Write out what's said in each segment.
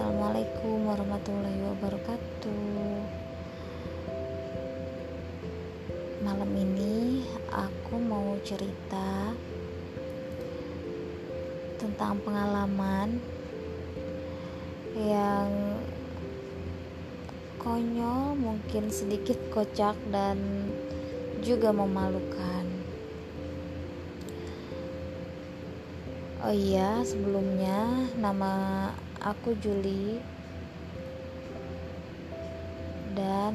Assalamualaikum warahmatullahi wabarakatuh. Malam ini aku mau cerita tentang pengalaman yang konyol, mungkin sedikit kocak dan juga memalukan. Oh iya, sebelumnya nama aku Juli dan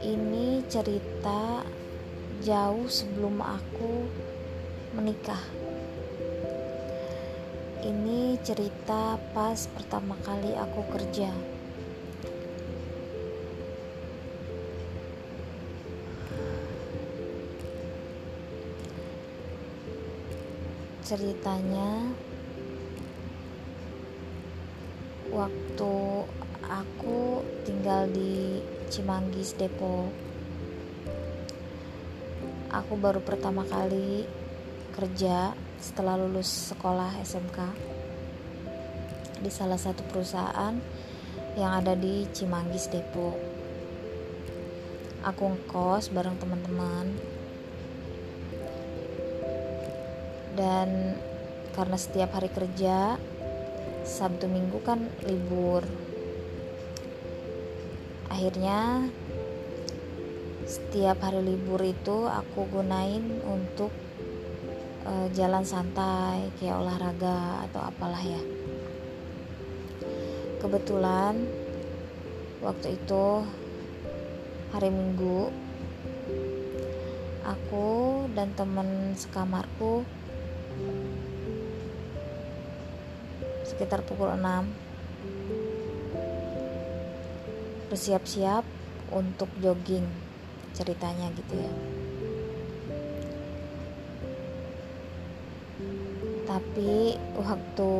ini cerita jauh sebelum aku menikah. Ini cerita pas pertama kali aku kerja. Ceritanya waktu aku tinggal di Cimanggis Depok aku baru pertama kali kerja setelah lulus sekolah SMK di salah satu perusahaan yang ada di Cimanggis Depok. Aku ngkos bareng teman-teman. Dan karena setiap hari kerja Sabtu Minggu kan libur. Akhirnya setiap hari libur itu aku gunain untuk uh, jalan santai kayak olahraga atau apalah ya. Kebetulan waktu itu hari Minggu aku dan temen sekamarku sekitar pukul 6 bersiap-siap untuk jogging ceritanya gitu ya. Tapi waktu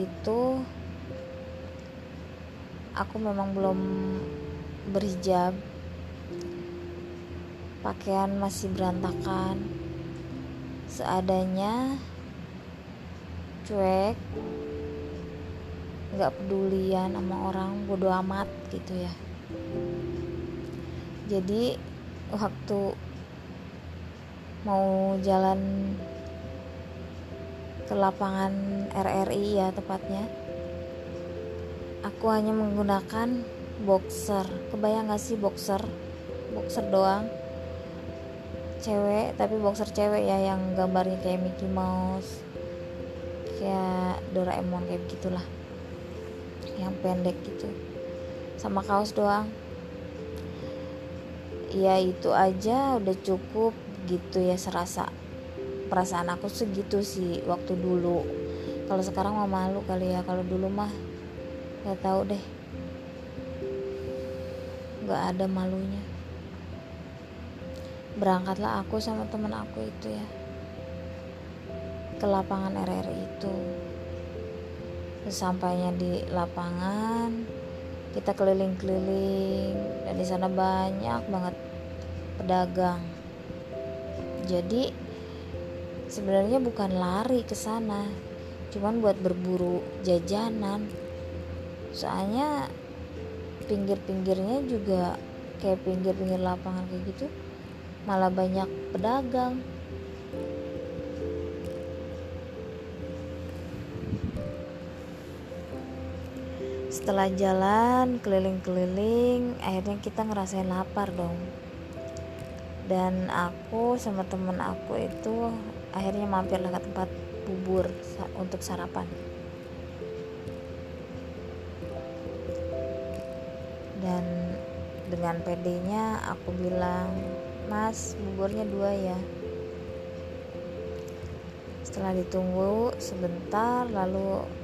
itu aku memang belum berhijab. Pakaian masih berantakan. Seadanya cuek nggak pedulian sama orang bodo amat gitu ya. Jadi waktu mau jalan ke lapangan RRI ya tepatnya aku hanya menggunakan boxer. Kebayang gak sih boxer? Boxer doang. Cewek tapi boxer cewek ya yang gambarnya kayak Mickey Mouse kayak Doraemon kayak begitulah yang pendek gitu. Sama kaos doang. Ya itu aja udah cukup gitu ya serasa perasaan aku segitu sih waktu dulu. Kalau sekarang mah malu kali ya kalau dulu mah nggak tahu deh. Nggak ada malunya. Berangkatlah aku sama temen aku itu ya ke lapangan RRI itu sesampainya di lapangan kita keliling-keliling dan di sana banyak banget pedagang. Jadi sebenarnya bukan lari ke sana cuman buat berburu jajanan. Soalnya pinggir-pinggirnya juga kayak pinggir-pinggir lapangan kayak gitu malah banyak pedagang setelah jalan keliling-keliling akhirnya kita ngerasain lapar dong. Dan aku sama temen aku itu akhirnya mampirlah ke tempat bubur untuk sarapan. Dan dengan pedenya aku bilang mas buburnya dua ya. Setelah ditunggu sebentar lalu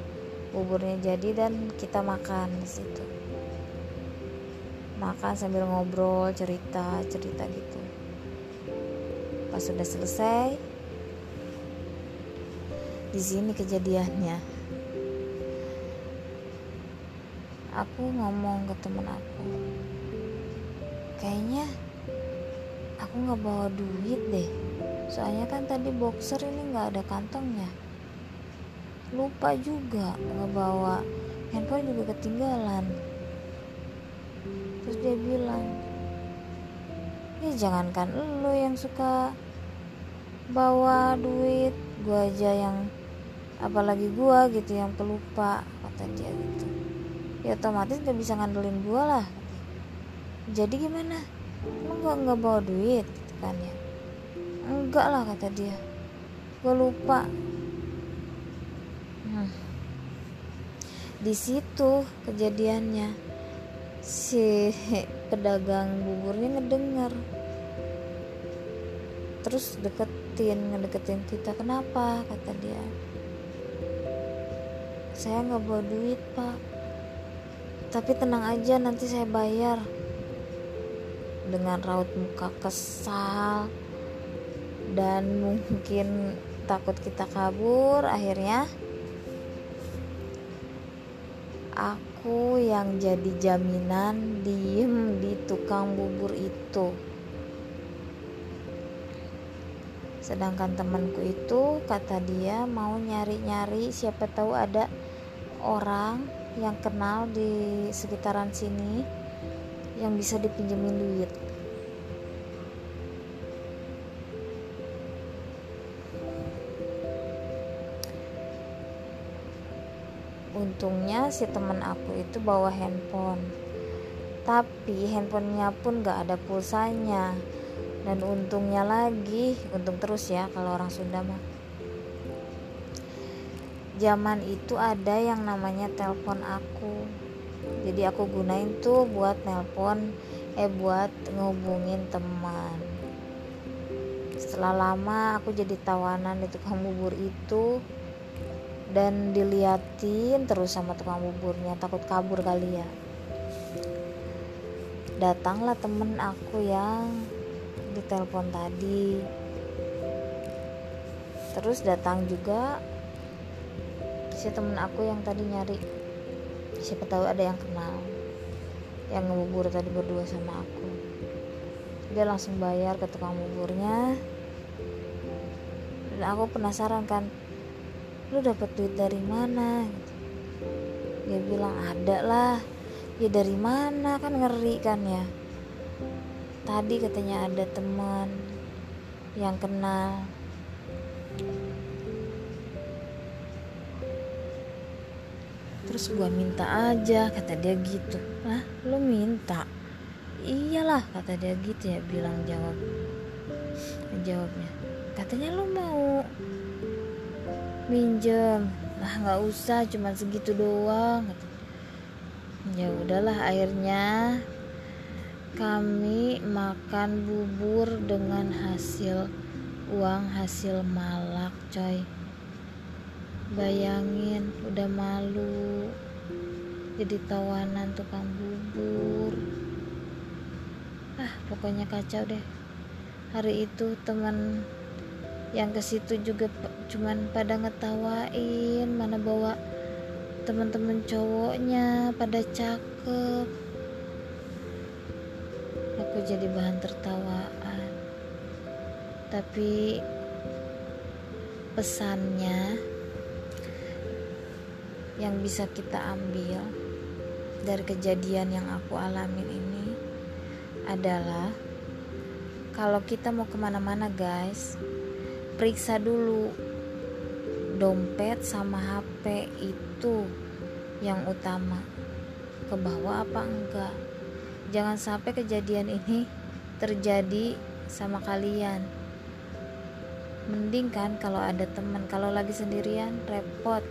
buburnya jadi dan kita makan di situ. Makan sambil ngobrol cerita cerita gitu. Pas sudah selesai di sini kejadiannya. Aku ngomong ke temen aku kayaknya aku nggak bawa duit deh. Soalnya kan tadi boxer ini nggak ada kantongnya lupa juga ngebawa handphone juga ketinggalan. Terus dia bilang ya jangankan lo yang suka bawa duit gua aja yang apalagi gua gitu yang pelupa kata dia gitu. Ya otomatis gak bisa ngandelin gua lah. Jadi gimana? Lo nggak nggak bawa duit? gitu kan ya enggak lah kata dia. Gue lupa hmm. di situ kejadiannya si pedagang buburnya ngedenger. Terus deketin ngedeketin kita kenapa? kata dia. Saya nggak bawa duit pak. Tapi tenang aja nanti saya bayar. Dengan raut muka kesal dan mungkin takut kita kabur akhirnya aku yang jadi jaminan diem di tukang bubur itu. Sedangkan temanku itu kata dia mau nyari-nyari siapa tahu ada orang yang kenal di sekitaran sini yang bisa dipinjemin duit untungnya si teman aku itu bawa handphone. Tapi handphonenya pun gak ada pulsanya. Dan untungnya lagi untung terus ya kalau orang Sunda mah. Zaman itu ada yang namanya telepon aku. Jadi aku gunain tuh buat nelpon eh buat ngehubungin teman. Setelah lama aku jadi tawanan di tukang bubur itu dan diliatin terus sama tukang buburnya takut kabur kali ya. Datanglah temen aku yang ditelepon tadi. Terus datang juga si temen aku yang tadi nyari. Siapa tahu ada yang kenal yang ngebubur tadi berdua sama aku. Dia langsung bayar ke tukang buburnya. Dan aku penasaran kan lu dapat duit dari mana? Gitu. dia bilang ada lah. Ya dari mana? Kan ngeri kan ya. Tadi katanya ada teman yang kenal. Terus gua minta aja kata dia gitu. Lah lu minta? Iyalah kata dia gitu ya bilang jawab. Jawabnya katanya lu mau minjem. Lah nggak usah cuma segitu doang. Ya udahlah akhirnya kami makan bubur dengan hasil uang hasil malak coy. Bayangin udah malu jadi tawanan tukang bubur. Ah pokoknya kacau deh. Hari itu teman yang ke situ juga cuman pada ngetawain mana bawa teman-teman cowoknya pada cakep. Aku jadi bahan tertawaan. Tapi pesannya yang bisa kita ambil dari kejadian yang aku alamin ini adalah kalau kita mau ke mana-mana guys periksa dulu. Dompet sama HP itu yang utama. Ke bawah apa enggak? Jangan sampai kejadian ini terjadi sama kalian. Mending kan kalau ada teman kalau lagi sendirian repot.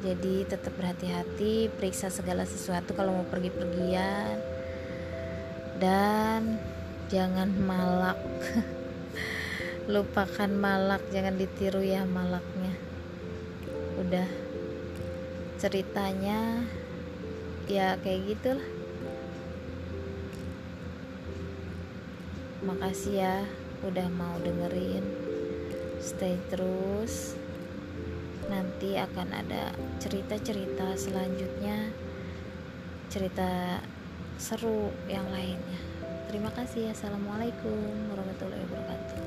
Jadi tetap berhati-hati periksa segala sesuatu kalau mau pergi-pergian. Dan jangan malak lupakan malak jangan ditiru ya malaknya. Udah. Ceritanya ya kayak gitulah. Makasih ya udah mau dengerin. Stay terus. Nanti akan ada cerita-cerita selanjutnya. Cerita seru yang lainnya. Terima kasih assalamualaikum warahmatullahi wabarakatuh